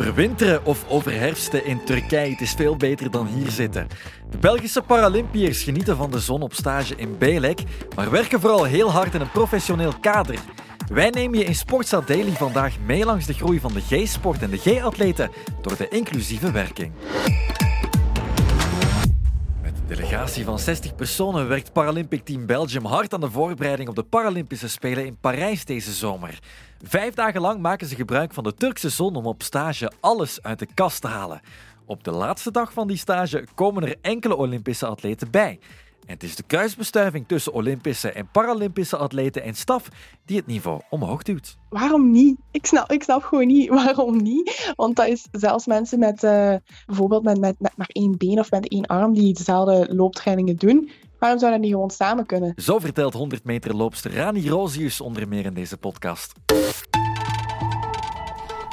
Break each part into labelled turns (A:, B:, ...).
A: Overwinteren of overherfsten in Turkije, het is veel beter dan hier zitten. De Belgische Paralympiërs genieten van de zon op stage in Belek, maar werken vooral heel hard in een professioneel kader. Wij nemen je in Sportsa Daily vandaag mee langs de groei van de G-sport en de G-atleten door de inclusieve werking. Delegatie van 60 personen werkt Paralympic Team Belgium hard aan de voorbereiding op de Paralympische Spelen in Parijs deze zomer. Vijf dagen lang maken ze gebruik van de Turkse zon om op stage alles uit de kast te halen. Op de laatste dag van die stage komen er enkele Olympische atleten bij. En het is de kruisbestuiving tussen Olympische en Paralympische atleten en staf die het niveau omhoog duwt.
B: Waarom niet? Ik snap, ik snap gewoon niet waarom niet. Want dat is zelfs mensen met uh, bijvoorbeeld met, met, met maar één been of met één arm die dezelfde looptrainingen doen. Waarom zou dat niet gewoon samen kunnen?
A: Zo vertelt 100 meter loopster Rani Rosius onder meer in deze podcast.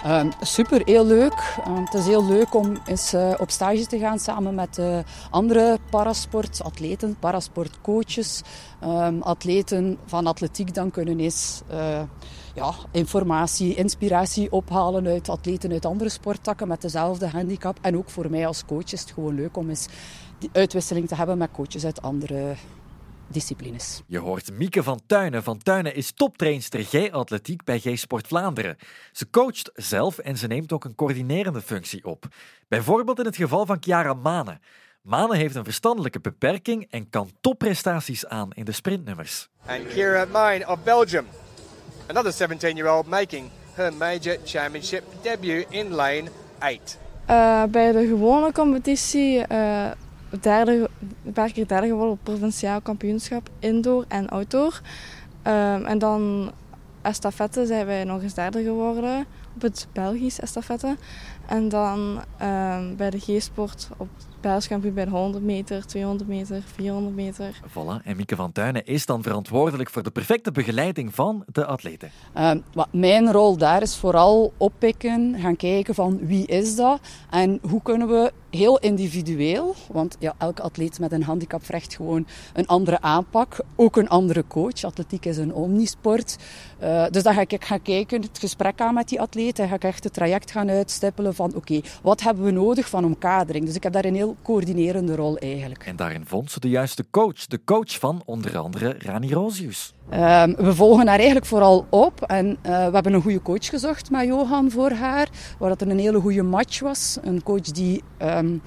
C: Um, super, heel leuk. Um, het is heel leuk om eens uh, op stage te gaan samen met uh, andere parasportatleten, parasportcoaches, um, atleten van atletiek. Dan kunnen eens uh, ja, informatie, inspiratie ophalen uit atleten uit andere sporttakken met dezelfde handicap. En ook voor mij als coach is het gewoon leuk om eens die uitwisseling te hebben met coaches uit andere disciplines.
A: Je hoort Mieke van Tuinen. Van Tuinen is toptrainster G-atletiek bij G-Sport Vlaanderen. Ze coacht zelf en ze neemt ook een coördinerende functie op. Bijvoorbeeld in het geval van Chiara Mane. Mane heeft een verstandelijke beperking en kan topprestaties aan in de sprintnummers.
D: And Kira Mine of Belgium. Another 17-year-old making her major championship debut in lane 8.
E: Uh, bij de gewone competitie uh, derde, een paar keer derde geworden op provinciaal kampioenschap indoor en outdoor. Um, en dan estafette zijn wij nog eens derde geworden op het Belgisch estafette. En dan um, bij de G-sport op kampioen bij de 100 meter, 200 meter, 400 meter.
A: Voilà, en Mieke van Tuinen is dan verantwoordelijk voor de perfecte begeleiding van de atleten.
C: Uh, mijn rol daar is vooral oppikken, gaan kijken van wie is dat en hoe kunnen we heel individueel, want ja, elke atleet met een handicap vraagt gewoon een andere aanpak, ook een andere coach. Atletiek is een omnisport. Uh, dus dan ga ik gaan kijken, het gesprek aan met die atleten, en ga ik echt het traject gaan uitstippelen van oké, okay, wat hebben we nodig van omkadering? Dus ik heb daar een heel coördinerende rol eigenlijk.
A: En daarin vond ze de juiste coach, de coach van onder andere Rani Rosius.
C: Um, we volgen haar eigenlijk vooral op en uh, we hebben een goede coach gezocht met Johan voor haar, waar dat een hele goede match was. Een coach die um,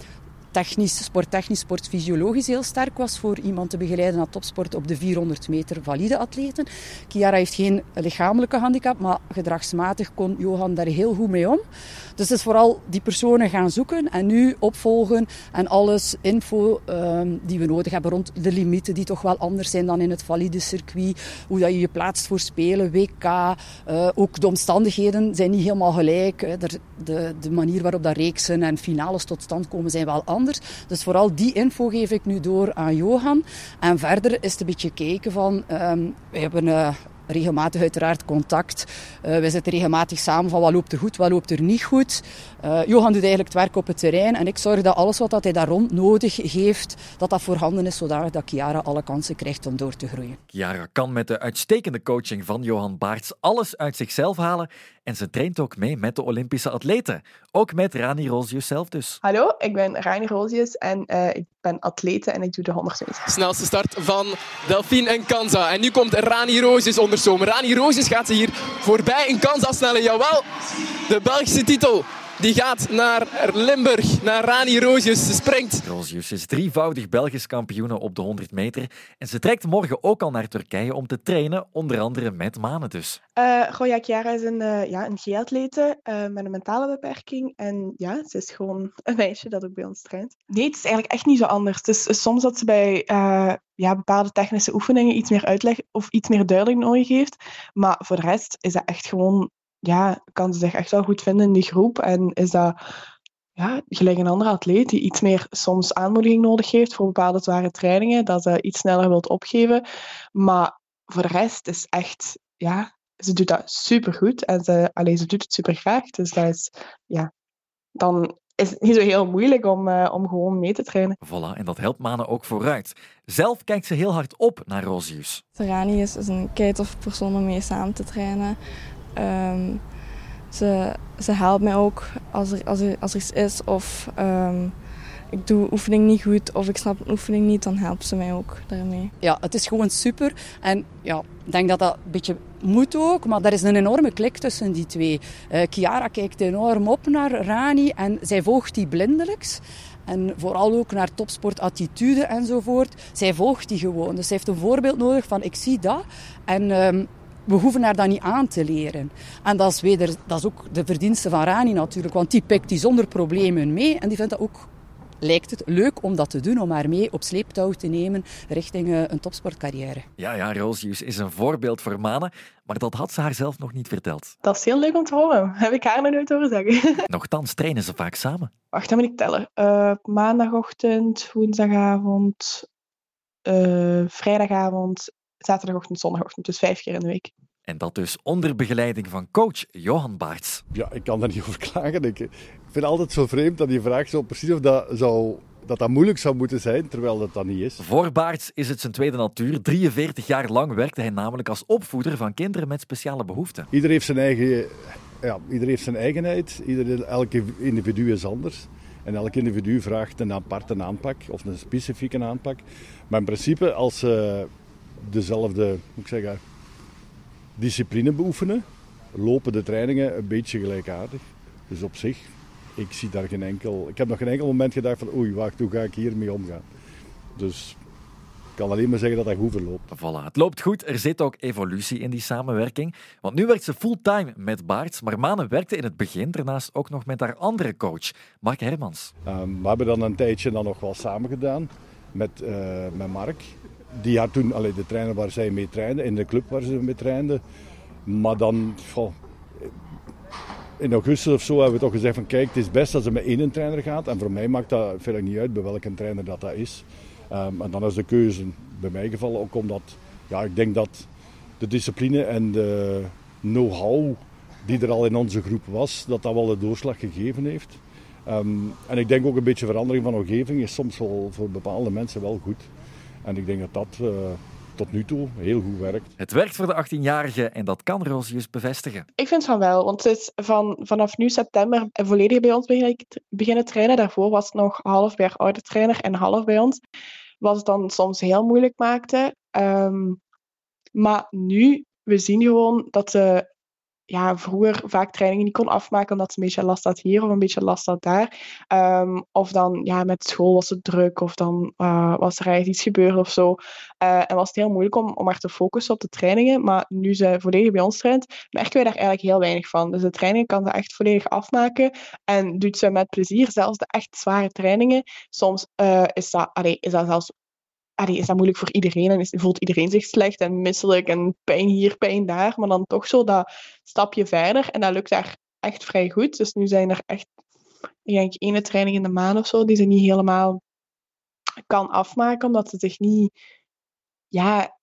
C: technisch, sporttechnisch, sportfysiologisch heel sterk was voor iemand te begeleiden naar topsport op de 400 meter valide atleten. Chiara heeft geen lichamelijke handicap, maar gedragsmatig kon Johan daar heel goed mee om. Dus het is vooral die personen gaan zoeken en nu opvolgen en alles info um, die we nodig hebben rond de limieten die toch wel anders zijn dan in het valide circuit. Hoe dat je je plaatst voor spelen, WK. Uh, ook de omstandigheden zijn niet helemaal gelijk. De, de, de manier waarop dat reeksen en finales tot stand komen zijn wel anders. Dus vooral die info geef ik nu door aan Johan. En verder is het een beetje kijken van... Um, we hebben... Uh, regelmatig uiteraard contact. Uh, we zitten regelmatig samen van wat loopt er goed, wat loopt er niet goed. Uh, Johan doet eigenlijk het werk op het terrein en ik zorg dat alles wat hij daar rond nodig heeft, dat dat voorhanden is, zodat dat Chiara alle kansen krijgt om door te groeien.
A: Chiara kan met de uitstekende coaching van Johan Baarts alles uit zichzelf halen en ze traint ook mee met de Olympische atleten. Ook met Rani Rosius zelf dus.
B: Hallo, ik ben Rani Rosius en uh, ik ben atlete en ik doe de 100 meter.
F: Snelste start van Delphine en Kanza. En nu komt Rani Rosius onder zomer. Rani Rosius gaat ze hier voorbij in Kanza snellen. Jawel, de Belgische titel. Die gaat naar Limburg, naar Rani Rosius. Ze springt.
A: Rosius is drievoudig Belgisch kampioen op de 100 meter. En ze trekt morgen ook al naar Turkije om te trainen, onder andere met Manen dus.
B: Uh, Chiara is een, uh, ja, een G-atlete uh, met een mentale beperking. En ja, ze is gewoon een meisje dat ook bij ons traint. Nee, het is eigenlijk echt niet zo anders. Het is soms dat ze bij ja, bepaalde technische oefeningen iets meer uitleg of iets meer duidelijk nodig heeft. Maar voor de rest is dat echt gewoon ja, kan ze zich echt wel goed vinden in die groep. En is dat ja, gelijk een andere atleet die iets meer soms aanmoediging nodig heeft voor bepaalde zware trainingen, dat ze iets sneller wilt opgeven. Maar voor de rest is echt, ja, ze doet dat supergoed en ze, alleen ze doet het super graag. Dus dat is, ja, dan is het niet zo heel moeilijk om, uh, om gewoon mee te trainen.
A: Voilà, en dat helpt Manen ook vooruit. Zelf kijkt ze heel hard op naar Rosius.
E: Serani is, is een keitof persoon om mee samen te trainen. Um, ze, ze helpt mij ook als er, als er, als er iets is of ehm, ik doe oefening niet goed of ik snap een oefening niet, dan helpt ze mij ook daarmee.
C: Ja, het is gewoon super. En ja, ik denk dat dat een beetje moet ook, maar er is een enorme klik tussen die twee. Uh, kijkt enorm op naar Rani en zij volgt die blindelijks. En vooral ook naar topsportattitude enzovoort. Zij volgt die gewoon. Dus zij heeft een voorbeeld nodig van ik zie dat. En um, we hoeven haar dat niet aan te leren. En dat is, weder, dat is ook de verdienste van Rani natuurlijk. Want die pikt die zonder problemen mee. En die vindt dat ook lijkt het leuk om dat te doen, om haar mee op sleeptouw te nemen richting eh, een topsportcarrière.
A: Ja, ja, Rosius is een voorbeeld voor Manen, maar dat had ze haar zelf nog niet verteld.
B: Dat is heel leuk om te horen. Heb ik haar nog nooit horen zeggen.
A: Nochtans trainen ze vaak samen.
B: Wacht, dan moet ik tellen. Uh, maandagochtend, woensdagavond, uh, vrijdagavond, zaterdagochtend, zondagochtend. Dus vijf keer in de week.
A: En dat dus onder begeleiding van coach Johan Baarts.
G: Ja, ik kan daar niet over klagen. Ik vind het altijd zo vreemd dat je vraagt zo precies of dat zou dat dat moeilijk zou moeten zijn, terwijl dat dat niet is.
A: Voor Baarts is het zijn tweede natuur. 43 jaar lang werkte hij namelijk als opvoeder van kinderen met speciale behoeften.
G: Ieder heeft zijn eigen, ja, ieder heeft zijn eigenheid. Ieder, elke individu is anders. En elk individu vraagt een aparte aanpak of een specifieke aanpak. Maar in principe, als ze dezelfde, moet ik zeggen, discipline beoefenen, lopen de trainingen een beetje gelijkaardig. Dus op zich, ik zie daar geen enkel... Ik heb nog geen enkel moment gedacht van oei, wacht, hoe ga ik hiermee omgaan? Dus ik kan alleen maar zeggen dat dat goed verloopt.
A: Voilà, het loopt goed. Er zit ook evolutie in die samenwerking. Want nu werkt ze fulltime met Baart, maar Manen werkte in het begin daarnaast ook nog met haar andere coach, Mark Hermans.
G: Um, we hebben dan een tijdje dan nog wel samen gedaan met, uh, met Mark die had toen allee, de trainer waar zij mee trainde, in de club waar ze mee trainde. Maar dan, in augustus of zo hebben we toch gezegd van kijk, het is best dat ze met één trainer gaat. En voor mij maakt dat verder niet uit bij welke trainer dat, dat is. Um, en dan is de keuze bij mij gevallen ook omdat, ja, ik denk dat de discipline en de know-how die er al in onze groep was, dat dat wel de doorslag gegeven heeft. Um, en ik denk ook een beetje verandering van omgeving is soms wel voor bepaalde mensen wel goed. En ik denk dat dat uh, tot nu toe heel goed werkt.
A: Het werkt voor de 18-jarige en dat kan Rosius bevestigen.
B: Ik vind van wel, want het is van, vanaf nu september volledig bij ons beginnen trainen. Daarvoor was het nog half bij haar oude trainer en half bij ons. Wat het dan soms heel moeilijk maakte. Um, maar nu, we zien gewoon dat ze ja, vroeger vaak trainingen niet kon afmaken omdat ze een beetje last had hier of een beetje last had daar. Um, of dan ja, met school was het druk of dan uh, was er eigenlijk iets gebeurd of zo. Uh, en was het heel moeilijk om, om haar te focussen op de trainingen. Maar nu ze volledig bij ons traint, merken wij daar eigenlijk heel weinig van. Dus de trainingen kan ze echt volledig afmaken en doet ze met plezier. Zelfs de echt zware trainingen. Soms uh, is, dat, allee, is dat zelfs allee, is dat moeilijk voor iedereen en voelt iedereen zich slecht en misselijk en pijn hier, pijn daar. Maar dan toch zo dat stapje verder en dat lukt daar echt vrij goed. Dus nu zijn er echt, ik denk, ene training in de maand of zo die ze niet helemaal kan afmaken, omdat ze zich niet, ja,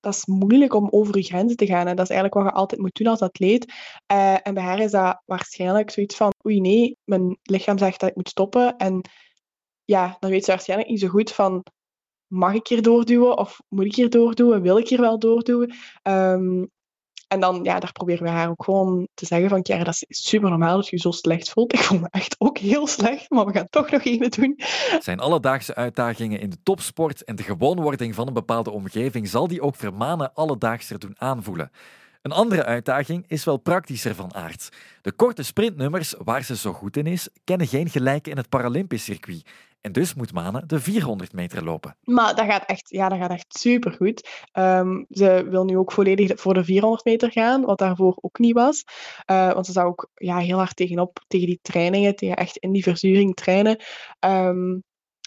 B: dat is moeilijk om over je grenzen te gaan. En dat is eigenlijk wat je altijd moet doen als atleet. Uh, en bij haar is dat waarschijnlijk zoiets van, oei nee, mijn lichaam zegt dat ik moet stoppen. En ja, dan weet ze waarschijnlijk niet zo goed van, mag ik hier doorduwen of moet ik hier doorduwen? Wil ik hier wel doorduwen? Um, en dan, ja, daar proberen we haar ook gewoon te zeggen van, ja, dat is super normaal dat je je zo slecht voelt. Ik voel me echt ook heel slecht, maar we gaan toch nog één doen.
A: Zijn alledaagse uitdagingen in de topsport en de gewoonwording van een bepaalde omgeving zal die ook vermanen alledaagser doen aanvoelen. Een andere uitdaging is wel praktischer van aard. De korte sprintnummers, waar ze zo goed in is, kennen geen gelijke in het Paralympisch circuit. En dus moet Mane de 400 meter lopen.
B: Maar dat gaat echt, ja, dat gaat echt supergoed. Um, ze wil nu ook volledig voor de 400 meter gaan, wat daarvoor ook niet was. Uh, want ze zou ook ja, heel hard tegenop, tegen die trainingen, tegen echt in die verzuring trainen. Um,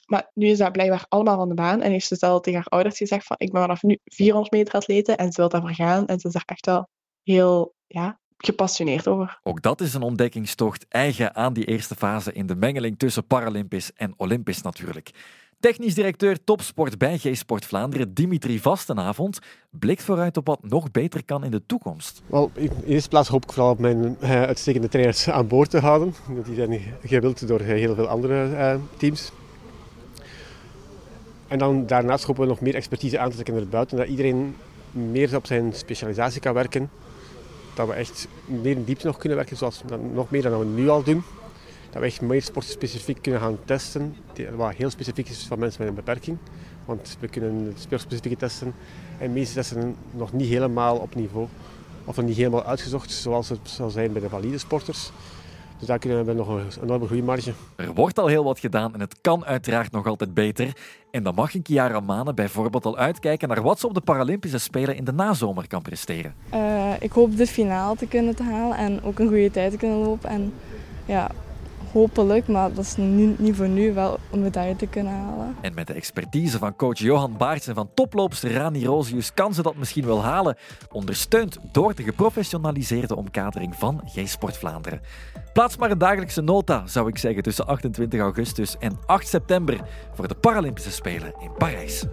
B: maar nu is dat blijkbaar allemaal van de baan. En heeft ze zelf tegen haar ouders gezegd van ik ben vanaf nu 400 meter atleten en ze wil daarvoor gaan. En ze is daar echt wel heel ja, gepassioneerd over.
A: Ook dat is een ontdekkingstocht eigen aan die eerste fase in de mengeling tussen Paralympisch en Olympisch natuurlijk. Technisch directeur topsport bij G-Sport Vlaanderen, Dimitri Vastenavond, blikt vooruit op wat nog beter kan in de toekomst.
H: Wel, in eerste plaats hoop ik vooral op mijn uh, uitstekende trainers aan boord te houden. Die zijn gewild door heel veel andere uh, teams. En dan daarnaast hopen we nog meer expertise aan te trekken naar buiten, dat iedereen meer op zijn specialisatie kan werken dat we echt meer in diepte nog kunnen werken, zoals nog meer dan we nu al doen. Dat we echt meer sportspecifiek kunnen gaan testen, wat heel specifiek is van mensen met een beperking. Want we kunnen speelspecifieke testen en meeste testen nog niet helemaal op niveau of nog niet helemaal uitgezocht zoals het zal zijn bij de valide sporters. Dus daar kunnen we nog een enorme groeimarge.
A: Er wordt al heel wat gedaan en het kan uiteraard nog altijd beter. En dan mag een Chiara Manen bijvoorbeeld al uitkijken naar wat ze op de Paralympische Spelen in de nazomer kan presteren.
E: Uh, ik hoop de finale te kunnen te halen en ook een goede tijd te kunnen lopen. En ja, hopelijk, maar dat is niet, niet voor nu, wel een medaille te kunnen halen.
A: En met de expertise van coach Johan Baarts en van toploopster Rani Rosius kan ze dat misschien wel halen, ondersteund door de geprofessionaliseerde omkadering van G-Sport Vlaanderen. Plaats maar een dagelijkse nota, zou ik zeggen, tussen 28 augustus en 8 september voor de Paralympische Spelen in Parijs.